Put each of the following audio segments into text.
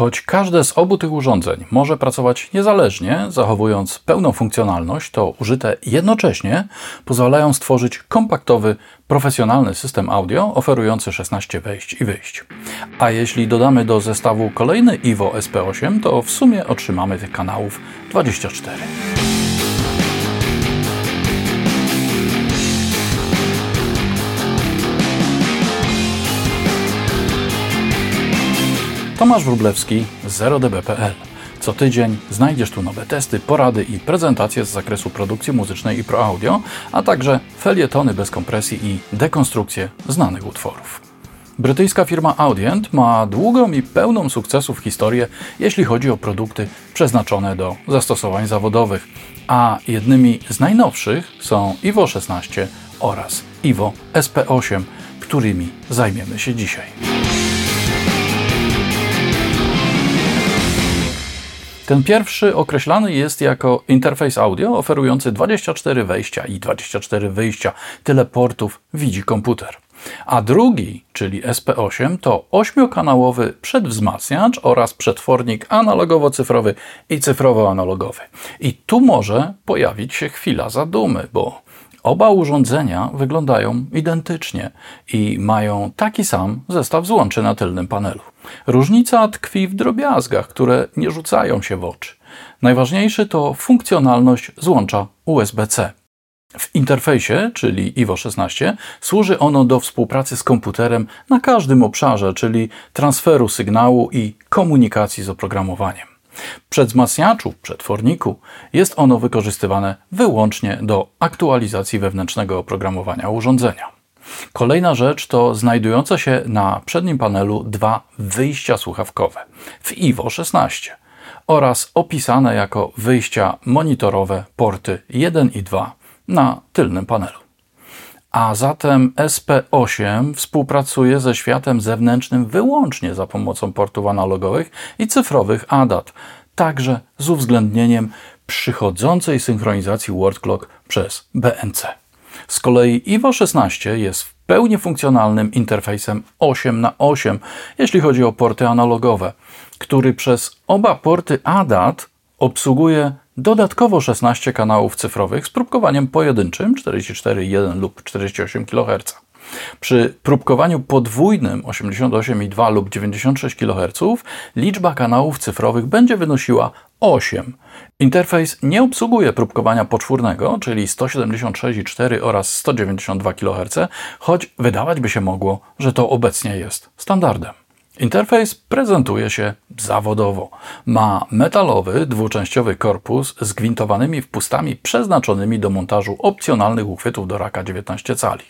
Choć każde z obu tych urządzeń może pracować niezależnie, zachowując pełną funkcjonalność, to użyte jednocześnie pozwalają stworzyć kompaktowy, profesjonalny system audio oferujący 16 wejść i wyjść. A jeśli dodamy do zestawu kolejny Ivo SP8, to w sumie otrzymamy tych kanałów 24. Tomasz Wróblewski, 0db.pl. Co tydzień znajdziesz tu nowe testy, porady i prezentacje z zakresu produkcji muzycznej i pro audio, a także felietony bez kompresji i dekonstrukcje znanych utworów. Brytyjska firma Audient ma długą i pełną sukcesów historię, jeśli chodzi o produkty przeznaczone do zastosowań zawodowych, a jednymi z najnowszych są Ivo 16 oraz Ivo SP8, którymi zajmiemy się dzisiaj. Ten pierwszy określany jest jako interfejs audio oferujący 24 wejścia i 24 wyjścia. Tyle portów widzi komputer. A drugi, czyli SP8, to ośmiokanałowy przedwzmacniacz oraz przetwornik analogowo-cyfrowy i cyfrowo-analogowy. I tu może pojawić się chwila zadumy, bo Oba urządzenia wyglądają identycznie i mają taki sam zestaw złączy na tylnym panelu. Różnica tkwi w drobiazgach, które nie rzucają się w oczy. Najważniejszy to funkcjonalność złącza USB-C. W interfejsie, czyli IWO 16, służy ono do współpracy z komputerem na każdym obszarze, czyli transferu sygnału i komunikacji z oprogramowaniem. W przedwzmacniaczu, przetworniku jest ono wykorzystywane wyłącznie do aktualizacji wewnętrznego oprogramowania urządzenia. Kolejna rzecz to znajdujące się na przednim panelu dwa wyjścia słuchawkowe w IWO 16 oraz opisane jako wyjścia monitorowe porty 1 i 2 na tylnym panelu. A zatem SP8 współpracuje ze światem zewnętrznym wyłącznie za pomocą portów analogowych i cyfrowych ADAT, także z uwzględnieniem przychodzącej synchronizacji word clock przez BNC. Z kolei IWO 16 jest w pełni funkcjonalnym interfejsem 8 na 8 jeśli chodzi o porty analogowe, który przez oba porty ADAT obsługuje dodatkowo 16 kanałów cyfrowych z próbkowaniem pojedynczym 44,1 lub 48 kHz. Przy próbkowaniu podwójnym 88,2 lub 96 kHz liczba kanałów cyfrowych będzie wynosiła 8. Interfejs nie obsługuje próbkowania poczwórnego, czyli 176,4 oraz 192 kHz, choć wydawać by się mogło, że to obecnie jest standardem. Interfejs prezentuje się zawodowo. Ma metalowy, dwuczęściowy korpus z gwintowanymi wpustami przeznaczonymi do montażu opcjonalnych uchwytów do raka 19 cali.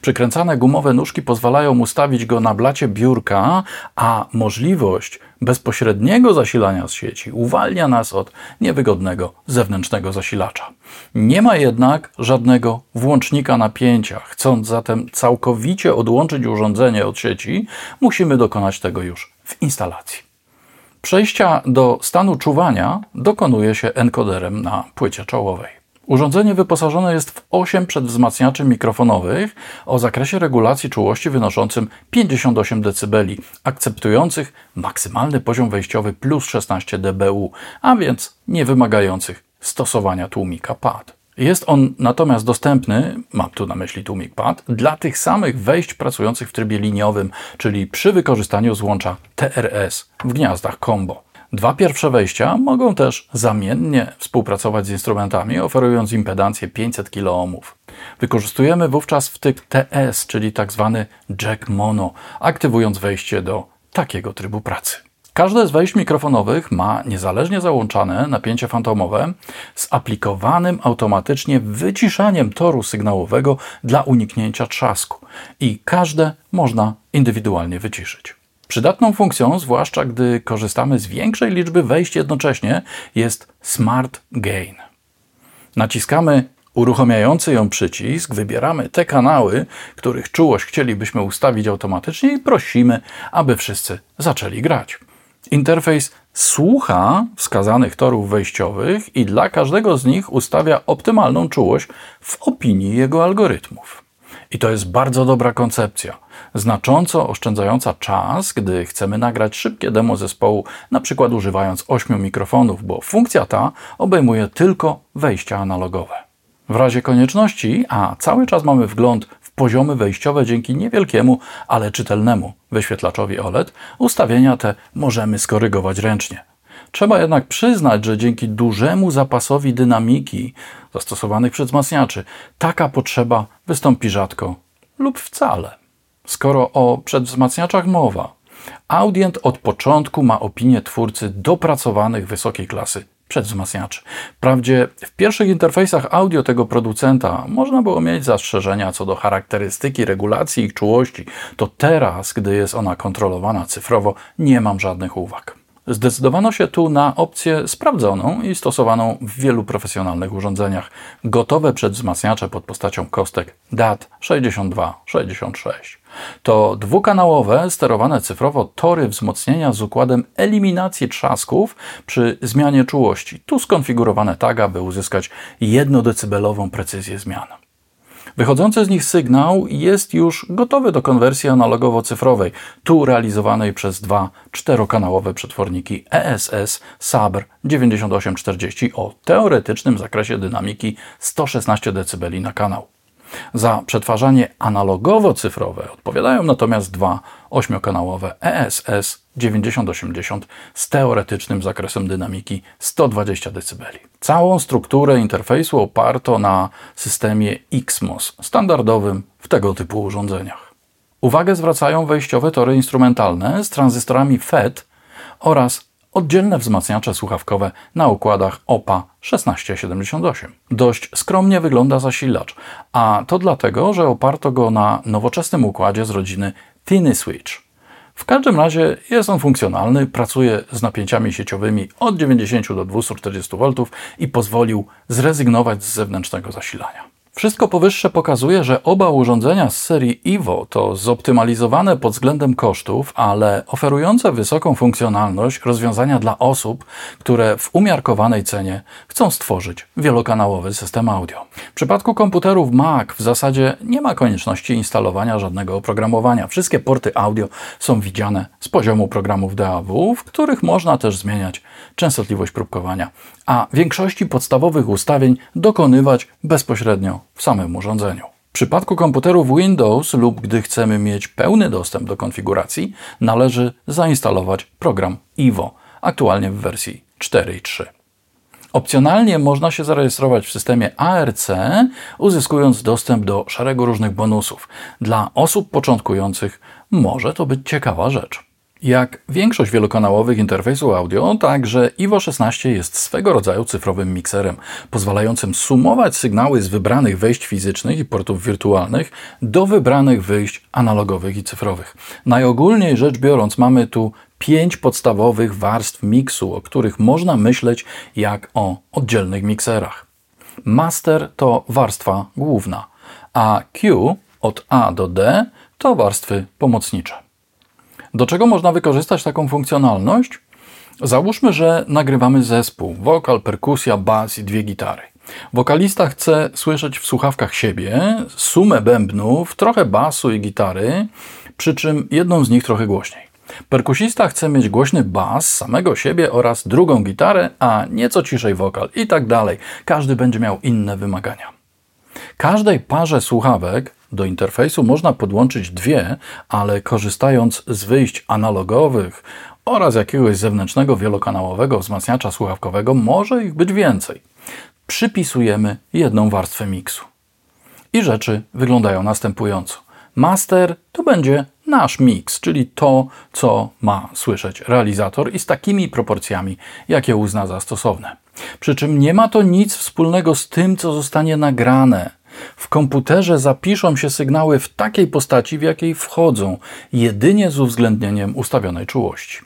Przykręcane gumowe nóżki pozwalają ustawić go na blacie biurka, a możliwość bezpośredniego zasilania z sieci uwalnia nas od niewygodnego zewnętrznego zasilacza. Nie ma jednak żadnego włącznika napięcia. Chcąc zatem całkowicie odłączyć urządzenie od sieci, musimy dokonać tego już w instalacji. Przejścia do stanu czuwania dokonuje się encoderem na płycie czołowej. Urządzenie wyposażone jest w 8 przedwzmacniaczy mikrofonowych o zakresie regulacji czułości wynoszącym 58 dB, akceptujących maksymalny poziom wejściowy plus 16 dBu, a więc nie wymagających stosowania tłumika PAD. Jest on natomiast dostępny, mam tu na myśli tłumik PAD, dla tych samych wejść pracujących w trybie liniowym, czyli przy wykorzystaniu złącza TRS w gniazdach combo. Dwa pierwsze wejścia mogą też zamiennie współpracować z instrumentami, oferując impedancję 500 kΩ. Wykorzystujemy wówczas wtyk TS, czyli tzw. Tak jack mono, aktywując wejście do takiego trybu pracy. Każde z wejść mikrofonowych ma niezależnie załączane napięcie fantomowe z aplikowanym automatycznie wyciszaniem toru sygnałowego dla uniknięcia trzasku i każde można indywidualnie wyciszyć. Przydatną funkcją, zwłaszcza gdy korzystamy z większej liczby wejść jednocześnie, jest Smart Gain. Naciskamy uruchamiający ją przycisk, wybieramy te kanały, których czułość chcielibyśmy ustawić automatycznie i prosimy, aby wszyscy zaczęli grać. Interfejs słucha wskazanych torów wejściowych i dla każdego z nich ustawia optymalną czułość w opinii jego algorytmów. I to jest bardzo dobra koncepcja, znacząco oszczędzająca czas, gdy chcemy nagrać szybkie demo zespołu, na przykład używając ośmiu mikrofonów, bo funkcja ta obejmuje tylko wejścia analogowe. W razie konieczności, a cały czas mamy wgląd w poziomy wejściowe dzięki niewielkiemu, ale czytelnemu wyświetlaczowi OLED, ustawienia te możemy skorygować ręcznie. Trzeba jednak przyznać, że dzięki dużemu zapasowi dynamiki zastosowanych przez wzmacniaczy, taka potrzeba wystąpi rzadko lub wcale. Skoro o przedwzmacniaczach mowa, Audient od początku ma opinię twórcy dopracowanych wysokiej klasy przedwzmacniaczy. Wprawdzie w pierwszych interfejsach audio tego producenta można było mieć zastrzeżenia co do charakterystyki, regulacji ich czułości, to teraz, gdy jest ona kontrolowana cyfrowo, nie mam żadnych uwag. Zdecydowano się tu na opcję sprawdzoną i stosowaną w wielu profesjonalnych urządzeniach. Gotowe przedwzmacniacze pod postacią kostek DAT6266. To dwukanałowe, sterowane cyfrowo tory wzmocnienia z układem eliminacji trzasków przy zmianie czułości. Tu skonfigurowane tak, aby uzyskać jednodecybelową precyzję zmian. Wychodzący z nich sygnał jest już gotowy do konwersji analogowo-cyfrowej, tu realizowanej przez dwa czterokanałowe przetworniki ESS Sabr 9840 o teoretycznym zakresie dynamiki 116 dB na kanał. Za przetwarzanie analogowo-cyfrowe odpowiadają natomiast dwa ośmiokanałowe ESS 9080 z teoretycznym zakresem dynamiki 120 dB. Całą strukturę interfejsu oparto na systemie XMOS, standardowym w tego typu urządzeniach. Uwagę zwracają wejściowe tory instrumentalne z tranzystorami FET oraz oddzielne wzmacniacze słuchawkowe na układach OPA 1678. Dość skromnie wygląda zasilacz, a to dlatego, że oparto go na nowoczesnym układzie z rodziny Tiny Switch. W każdym razie jest on funkcjonalny, pracuje z napięciami sieciowymi od 90 do 240 V i pozwolił zrezygnować z zewnętrznego zasilania. Wszystko powyższe pokazuje, że oba urządzenia z serii Evo to zoptymalizowane pod względem kosztów, ale oferujące wysoką funkcjonalność rozwiązania dla osób, które w umiarkowanej cenie chcą stworzyć wielokanałowy system audio. W przypadku komputerów Mac w zasadzie nie ma konieczności instalowania żadnego oprogramowania. Wszystkie porty audio są widziane z poziomu programów DAW, w których można też zmieniać częstotliwość próbkowania, a większości podstawowych ustawień dokonywać bezpośrednio w samym urządzeniu. W przypadku komputerów Windows lub gdy chcemy mieć pełny dostęp do konfiguracji, należy zainstalować program Ivo, aktualnie w wersji 4.3. Opcjonalnie można się zarejestrować w systemie ARC, uzyskując dostęp do szeregu różnych bonusów. Dla osób początkujących może to być ciekawa rzecz. Jak większość wielokanałowych interfejsów audio, także Ivo 16 jest swego rodzaju cyfrowym mikserem, pozwalającym sumować sygnały z wybranych wejść fizycznych i portów wirtualnych do wybranych wyjść analogowych i cyfrowych. Najogólniej rzecz biorąc, mamy tu pięć podstawowych warstw miksu, o których można myśleć jak o oddzielnych mikserach. Master to warstwa główna, a Q od A do D to warstwy pomocnicze. Do czego można wykorzystać taką funkcjonalność? Załóżmy, że nagrywamy zespół, wokal, perkusja, bas i dwie gitary. Wokalista chce słyszeć w słuchawkach siebie, sumę bębnów, trochę basu i gitary, przy czym jedną z nich trochę głośniej. Perkusista chce mieć głośny bas samego siebie oraz drugą gitarę, a nieco ciszej wokal i tak dalej. Każdy będzie miał inne wymagania. Każdej parze słuchawek do interfejsu można podłączyć dwie, ale korzystając z wyjść analogowych oraz jakiegoś zewnętrznego wielokanałowego wzmacniacza słuchawkowego może ich być więcej. Przypisujemy jedną warstwę miksu. I rzeczy wyglądają następująco. Master to będzie nasz mix, czyli to, co ma słyszeć realizator i z takimi proporcjami, jakie uzna za stosowne. Przy czym nie ma to nic wspólnego z tym, co zostanie nagrane. W komputerze zapiszą się sygnały w takiej postaci, w jakiej wchodzą, jedynie z uwzględnieniem ustawionej czułości.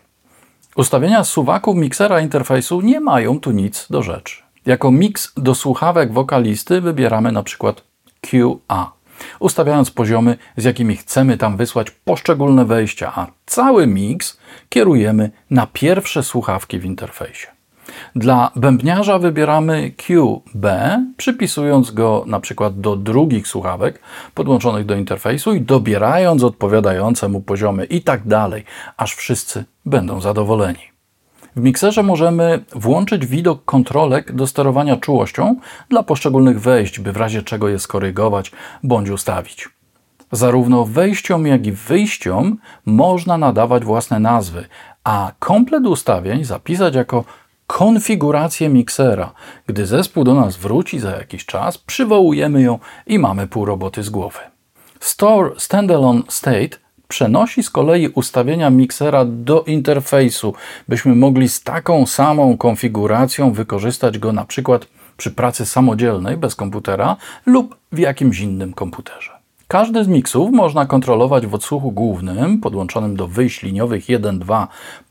Ustawienia suwaków miksera interfejsu nie mają tu nic do rzeczy. Jako miks do słuchawek wokalisty wybieramy przykład QA, ustawiając poziomy, z jakimi chcemy tam wysłać poszczególne wejścia, a cały miks kierujemy na pierwsze słuchawki w interfejsie. Dla bębniarza wybieramy QB, przypisując go na przykład do drugich słuchawek podłączonych do interfejsu i dobierając odpowiadające mu poziomy i tak dalej, aż wszyscy będą zadowoleni. W mikserze możemy włączyć widok kontrolek do sterowania czułością dla poszczególnych wejść, by w razie czego je skorygować bądź ustawić. Zarówno wejściom, jak i wyjściom można nadawać własne nazwy, a komplet ustawień zapisać jako konfigurację miksera. Gdy zespół do nas wróci za jakiś czas, przywołujemy ją i mamy pół roboty z głowy. Store Standalone State przenosi z kolei ustawienia miksera do interfejsu, byśmy mogli z taką samą konfiguracją wykorzystać go na przykład przy pracy samodzielnej bez komputera lub w jakimś innym komputerze. Każdy z miksów można kontrolować w odsłuchu głównym podłączonym do wyjść liniowych 1-2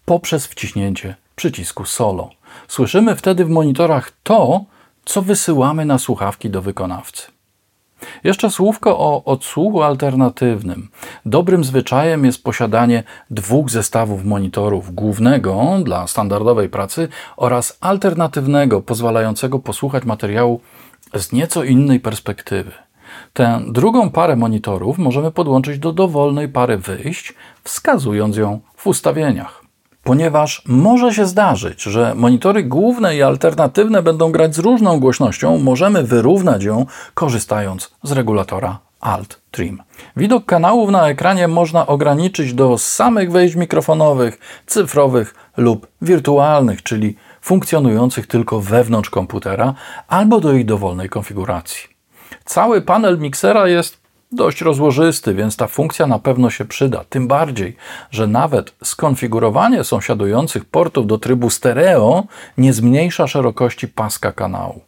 poprzez wciśnięcie przycisku solo. Słyszymy wtedy w monitorach to, co wysyłamy na słuchawki do wykonawcy. Jeszcze słówko o odsłuchu alternatywnym. Dobrym zwyczajem jest posiadanie dwóch zestawów monitorów: głównego dla standardowej pracy oraz alternatywnego, pozwalającego posłuchać materiału z nieco innej perspektywy. Tę drugą parę monitorów możemy podłączyć do dowolnej pary wyjść, wskazując ją w ustawieniach. Ponieważ może się zdarzyć, że monitory główne i alternatywne będą grać z różną głośnością, możemy wyrównać ją korzystając z regulatora Alt Trim. Widok kanałów na ekranie można ograniczyć do samych wejść mikrofonowych, cyfrowych lub wirtualnych, czyli funkcjonujących tylko wewnątrz komputera, albo do ich dowolnej konfiguracji. Cały panel miksera jest dość rozłożysty, więc ta funkcja na pewno się przyda. Tym bardziej, że nawet skonfigurowanie sąsiadujących portów do trybu stereo nie zmniejsza szerokości paska kanału.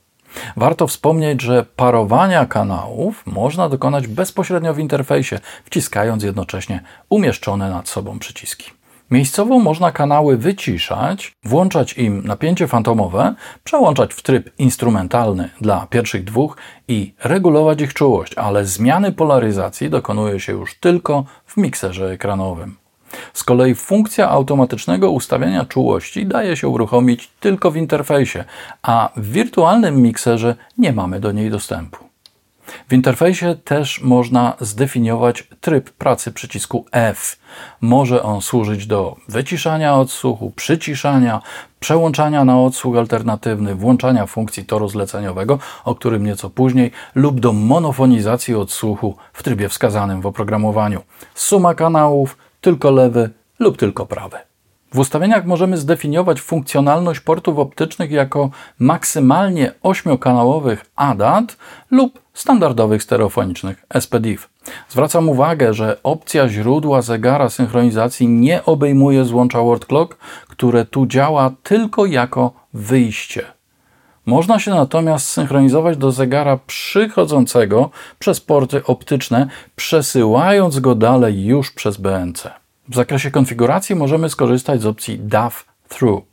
Warto wspomnieć, że parowania kanałów można dokonać bezpośrednio w interfejsie, wciskając jednocześnie umieszczone nad sobą przyciski. Miejscowo można kanały wyciszać, włączać im napięcie fantomowe, przełączać w tryb instrumentalny dla pierwszych dwóch i regulować ich czułość, ale zmiany polaryzacji dokonuje się już tylko w mikserze ekranowym. Z kolei funkcja automatycznego ustawiania czułości daje się uruchomić tylko w interfejsie, a w wirtualnym mikserze nie mamy do niej dostępu. W interfejsie też można zdefiniować tryb pracy przycisku F. Może on służyć do wyciszania odsłuchu, przyciszania, przełączania na odsłuch alternatywny, włączania funkcji toru zleceniowego, o którym nieco później, lub do monofonizacji odsłuchu w trybie wskazanym w oprogramowaniu. Suma kanałów, tylko lewy lub tylko prawy. W ustawieniach możemy zdefiniować funkcjonalność portów optycznych jako maksymalnie 8-kanałowych ADAT lub standardowych stereofonicznych SPDIF. Zwracam uwagę, że opcja źródła zegara synchronizacji nie obejmuje złącza word clock, które tu działa tylko jako wyjście. Można się natomiast synchronizować do zegara przychodzącego przez porty optyczne, przesyłając go dalej już przez BNC. W zakresie konfiguracji możemy skorzystać z opcji DAF Through.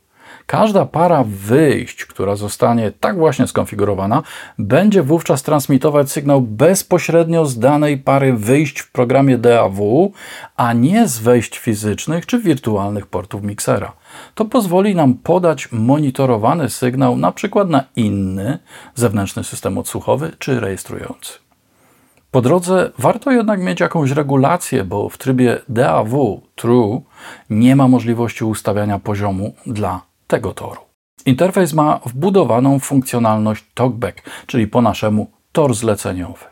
Każda para wyjść, która zostanie tak właśnie skonfigurowana, będzie wówczas transmitować sygnał bezpośrednio z danej pary wyjść w programie DAW, a nie z wejść fizycznych czy wirtualnych portów miksera. To pozwoli nam podać monitorowany sygnał na przykład na inny zewnętrzny system odsłuchowy czy rejestrujący. Po drodze warto jednak mieć jakąś regulację, bo w trybie DAW True nie ma możliwości ustawiania poziomu dla tego toru. Interfejs ma wbudowaną funkcjonalność TalkBack, czyli po naszemu tor zleceniowy.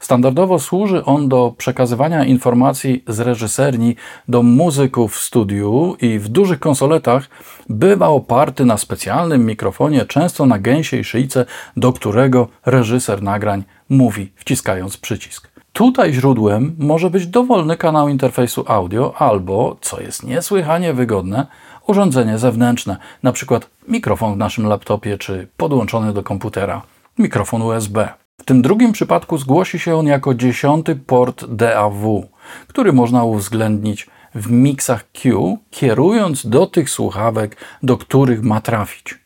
Standardowo służy on do przekazywania informacji z reżyserni do muzyków w studiu i w dużych konsoletach bywa oparty na specjalnym mikrofonie, często na gęsiej szyjce, do którego reżyser nagrań mówi, wciskając przycisk. Tutaj źródłem może być dowolny kanał interfejsu audio albo, co jest niesłychanie wygodne, urządzenie zewnętrzne, np. mikrofon w naszym laptopie czy podłączony do komputera mikrofon USB. W tym drugim przypadku zgłosi się on jako dziesiąty port DAW, który można uwzględnić w mixach Q, kierując do tych słuchawek, do których ma trafić.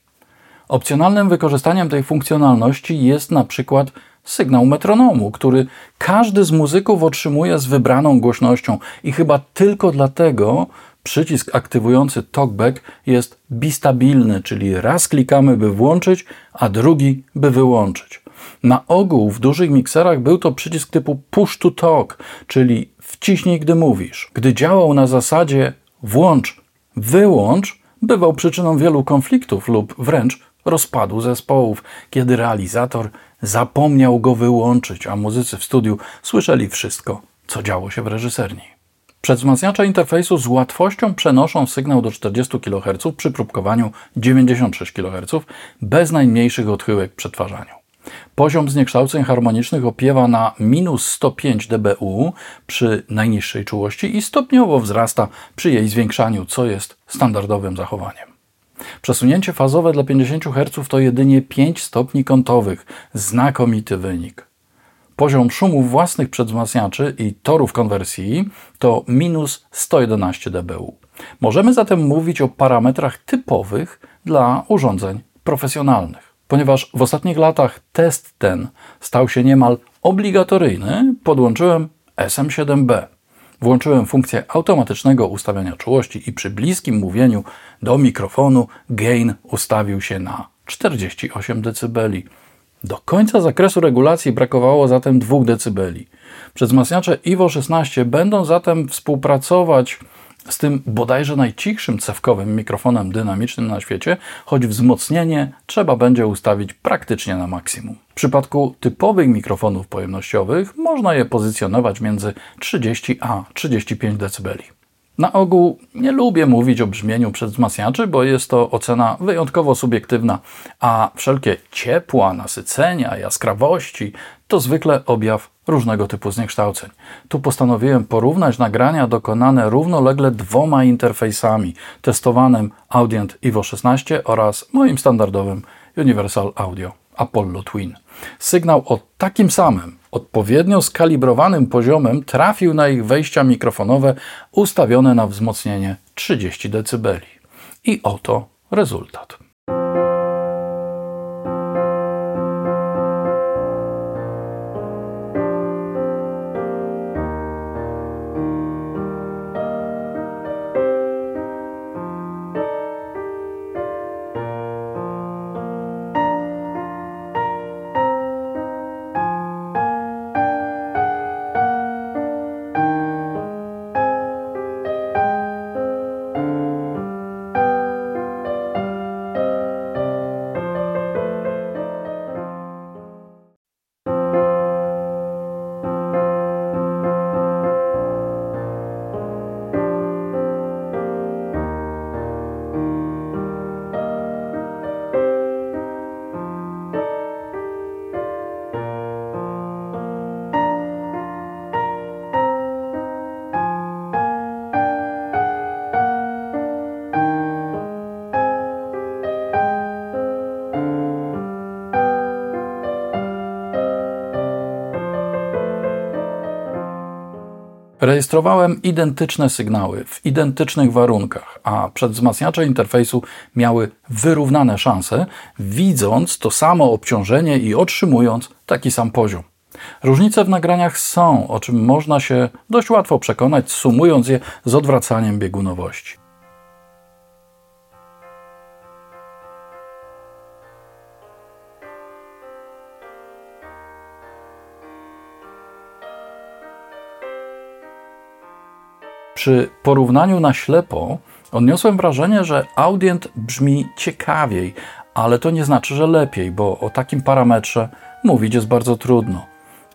Opcjonalnym wykorzystaniem tej funkcjonalności jest na przykład sygnał metronomu, który każdy z muzyków otrzymuje z wybraną głośnością i chyba tylko dlatego przycisk aktywujący talkback jest bistabilny, czyli raz klikamy, by włączyć, a drugi, by wyłączyć. Na ogół w dużych mikserach był to przycisk typu push to talk, czyli wciśnij, gdy mówisz. Gdy działał na zasadzie włącz, wyłącz, bywał przyczyną wielu konfliktów lub wręcz rozpadu zespołów, kiedy realizator zapomniał go wyłączyć, a muzycy w studiu słyszeli wszystko, co działo się w reżyserni. Przedwzmacniacze interfejsu z łatwością przenoszą sygnał do 40 kHz przy próbkowaniu 96 kHz bez najmniejszych odchyłek w przetwarzaniu. Poziom zniekształceń harmonicznych opiewa na minus 105 dBu przy najniższej czułości i stopniowo wzrasta przy jej zwiększaniu, co jest standardowym zachowaniem. Przesunięcie fazowe dla 50 Hz to jedynie 5 stopni kątowych. Znakomity wynik. Poziom szumów własnych przedwzmacniaczy i torów konwersji to minus 111 dBu. Możemy zatem mówić o parametrach typowych dla urządzeń profesjonalnych. Ponieważ w ostatnich latach test ten stał się niemal obligatoryjny, podłączyłem SM7B. Włączyłem funkcję automatycznego ustawiania czułości i przy bliskim mówieniu do mikrofonu gain ustawił się na 48 dB. Do końca zakresu regulacji brakowało zatem 2 dB. Przedwzmacniacze IWO 16 będą zatem współpracować z tym bodajże najcichszym cewkowym mikrofonem dynamicznym na świecie, choć wzmocnienie trzeba będzie ustawić praktycznie na maksimum. W przypadku typowych mikrofonów pojemnościowych można je pozycjonować między 30 a 35 dB. Na ogół nie lubię mówić o brzmieniu przedwzmacniaczy, bo jest to ocena wyjątkowo subiektywna, a wszelkie ciepła, nasycenia, jaskrawości to zwykle objaw różnego typu zniekształceń. Tu postanowiłem porównać nagrania dokonane równolegle dwoma interfejsami, testowanym Audient Evo 16 oraz moim standardowym Universal Audio Apollo Twin. Sygnał o takim samym, odpowiednio skalibrowanym poziomem trafił na ich wejścia mikrofonowe ustawione na wzmocnienie 30 dB. I oto rezultat. Rejestrowałem identyczne sygnały w identycznych warunkach, a przedwzmacniacze interfejsu miały wyrównane szanse, widząc to samo obciążenie i otrzymując taki sam poziom. Różnice w nagraniach są, o czym można się dość łatwo przekonać, sumując je z odwracaniem biegunowości. Przy porównaniu na ślepo odniosłem wrażenie, że audient brzmi ciekawiej, ale to nie znaczy, że lepiej, bo o takim parametrze mówić jest bardzo trudno.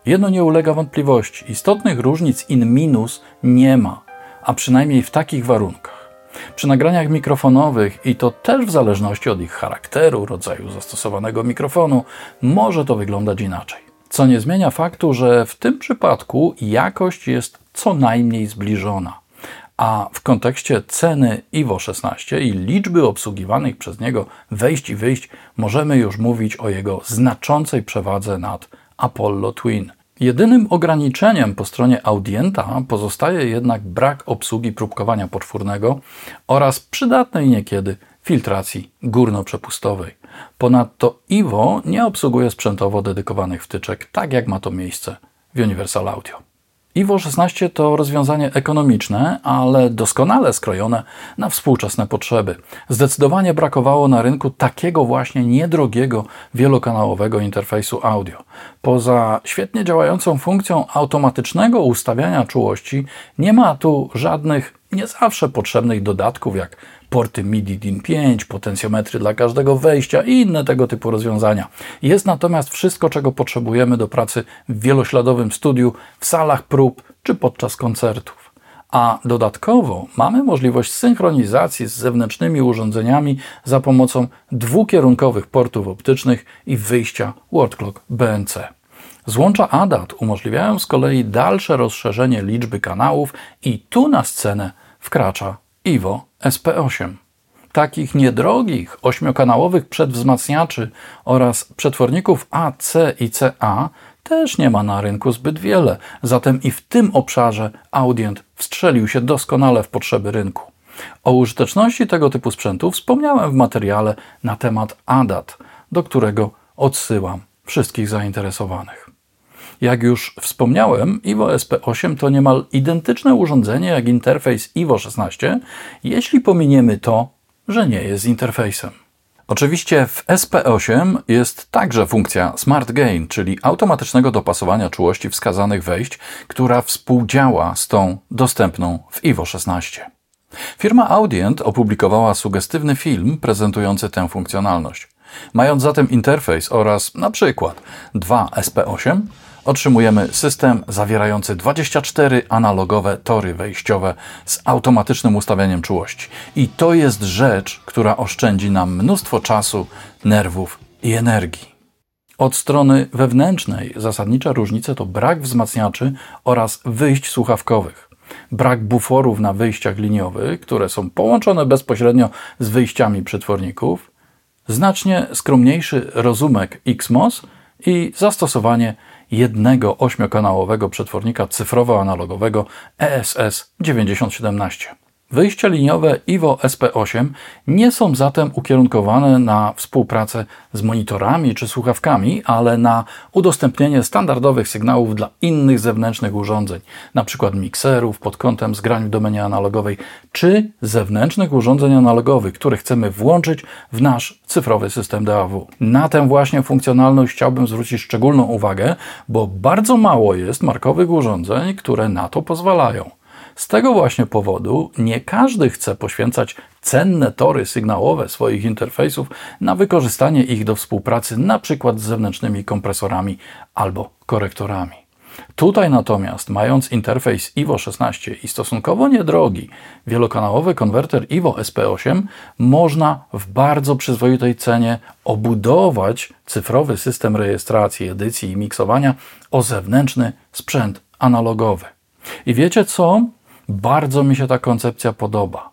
Jedno nie ulega wątpliwości: istotnych różnic in minus nie ma, a przynajmniej w takich warunkach. Przy nagraniach mikrofonowych, i to też w zależności od ich charakteru, rodzaju zastosowanego mikrofonu, może to wyglądać inaczej. Co nie zmienia faktu, że w tym przypadku jakość jest co najmniej zbliżona a w kontekście ceny Iwo 16 i liczby obsługiwanych przez niego wejść i wyjść możemy już mówić o jego znaczącej przewadze nad Apollo Twin. Jedynym ograniczeniem po stronie audienta pozostaje jednak brak obsługi próbkowania poczwórnego oraz przydatnej niekiedy filtracji górno-przepustowej. Ponadto Iwo nie obsługuje sprzętowo dedykowanych wtyczek, tak jak ma to miejsce w Universal Audio. Iwo 16 to rozwiązanie ekonomiczne, ale doskonale skrojone na współczesne potrzeby. Zdecydowanie brakowało na rynku takiego właśnie niedrogiego, wielokanałowego interfejsu audio. Poza świetnie działającą funkcją automatycznego ustawiania czułości, nie ma tu żadnych nie zawsze potrzebnych dodatków, jak porty MIDI DIN5, potencjometry dla każdego wejścia i inne tego typu rozwiązania. Jest natomiast wszystko, czego potrzebujemy do pracy w wielośladowym studiu, w salach prób czy podczas koncertów. A dodatkowo mamy możliwość synchronizacji z zewnętrznymi urządzeniami za pomocą dwukierunkowych portów optycznych i wyjścia Word BNC. Złącza ADAT umożliwiają z kolei dalsze rozszerzenie liczby kanałów i tu na scenę wkracza Iwo SP8. Takich niedrogich, ośmiokanałowych przedwzmacniaczy oraz przetworników A, C i CA też nie ma na rynku zbyt wiele, zatem i w tym obszarze Audient wstrzelił się doskonale w potrzeby rynku. O użyteczności tego typu sprzętu wspomniałem w materiale na temat ADAT, do którego odsyłam wszystkich zainteresowanych. Jak już wspomniałem, Iwo SP8 to niemal identyczne urządzenie jak interfejs Iwo 16, jeśli pominiemy to, że nie jest interfejsem. Oczywiście w SP8 jest także funkcja Smart Gain, czyli automatycznego dopasowania czułości wskazanych wejść, która współdziała z tą dostępną w Iwo 16. Firma Audient opublikowała sugestywny film prezentujący tę funkcjonalność. Mając zatem interfejs oraz na przykład 2 SP8, otrzymujemy system zawierający 24 analogowe tory wejściowe z automatycznym ustawieniem czułości. I to jest rzecz, która oszczędzi nam mnóstwo czasu, nerwów i energii. Od strony wewnętrznej zasadnicza różnica to brak wzmacniaczy oraz wyjść słuchawkowych. Brak buforów na wyjściach liniowych, które są połączone bezpośrednio z wyjściami przetworników, znacznie skromniejszy rozumek XMOS i zastosowanie jednego ośmiokanałowego przetwornika cyfrowo-analogowego ESS 9017. Wyjścia liniowe IVO SP8 nie są zatem ukierunkowane na współpracę z monitorami czy słuchawkami, ale na udostępnienie standardowych sygnałów dla innych zewnętrznych urządzeń, np. mikserów pod kątem zgrań w domenie analogowej, czy zewnętrznych urządzeń analogowych, które chcemy włączyć w nasz cyfrowy system DAW. Na tę właśnie funkcjonalność chciałbym zwrócić szczególną uwagę, bo bardzo mało jest markowych urządzeń, które na to pozwalają. Z tego właśnie powodu nie każdy chce poświęcać cenne tory sygnałowe swoich interfejsów na wykorzystanie ich do współpracy np. z zewnętrznymi kompresorami albo korektorami. Tutaj natomiast, mając interfejs IVO 16 i stosunkowo niedrogi wielokanałowy konwerter IVO SP8, można w bardzo przyzwoitej cenie obudować cyfrowy system rejestracji, edycji i miksowania o zewnętrzny sprzęt analogowy. I wiecie co? Bardzo mi się ta koncepcja podoba.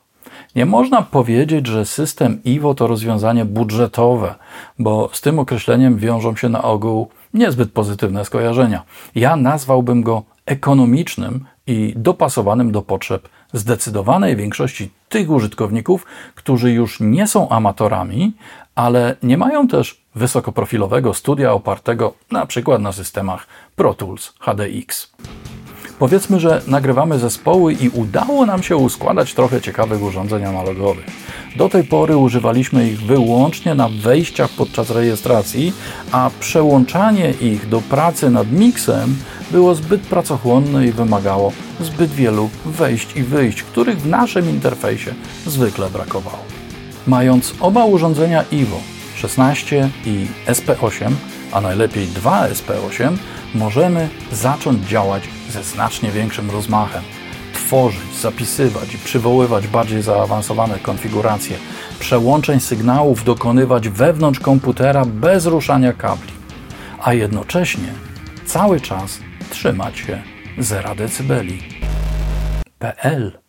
Nie można powiedzieć, że system IWO to rozwiązanie budżetowe, bo z tym określeniem wiążą się na ogół niezbyt pozytywne skojarzenia. Ja nazwałbym go ekonomicznym i dopasowanym do potrzeb zdecydowanej większości tych użytkowników, którzy już nie są amatorami, ale nie mają też wysokoprofilowego studia opartego na przykład na systemach Pro Tools HDX. Powiedzmy, że nagrywamy zespoły i udało nam się uskładać trochę ciekawych urządzeń analogowych. Do tej pory używaliśmy ich wyłącznie na wejściach podczas rejestracji, a przełączanie ich do pracy nad miksem było zbyt pracochłonne i wymagało zbyt wielu wejść i wyjść, których w naszym interfejsie zwykle brakowało. Mając oba urządzenia IVO 16 i SP8, a najlepiej dwa SP8, możemy zacząć działać ze znacznie większym rozmachem. Tworzyć, zapisywać i przywoływać bardziej zaawansowane konfiguracje, przełączeń sygnałów dokonywać wewnątrz komputera bez ruszania kabli, a jednocześnie cały czas trzymać się 0 dB. PL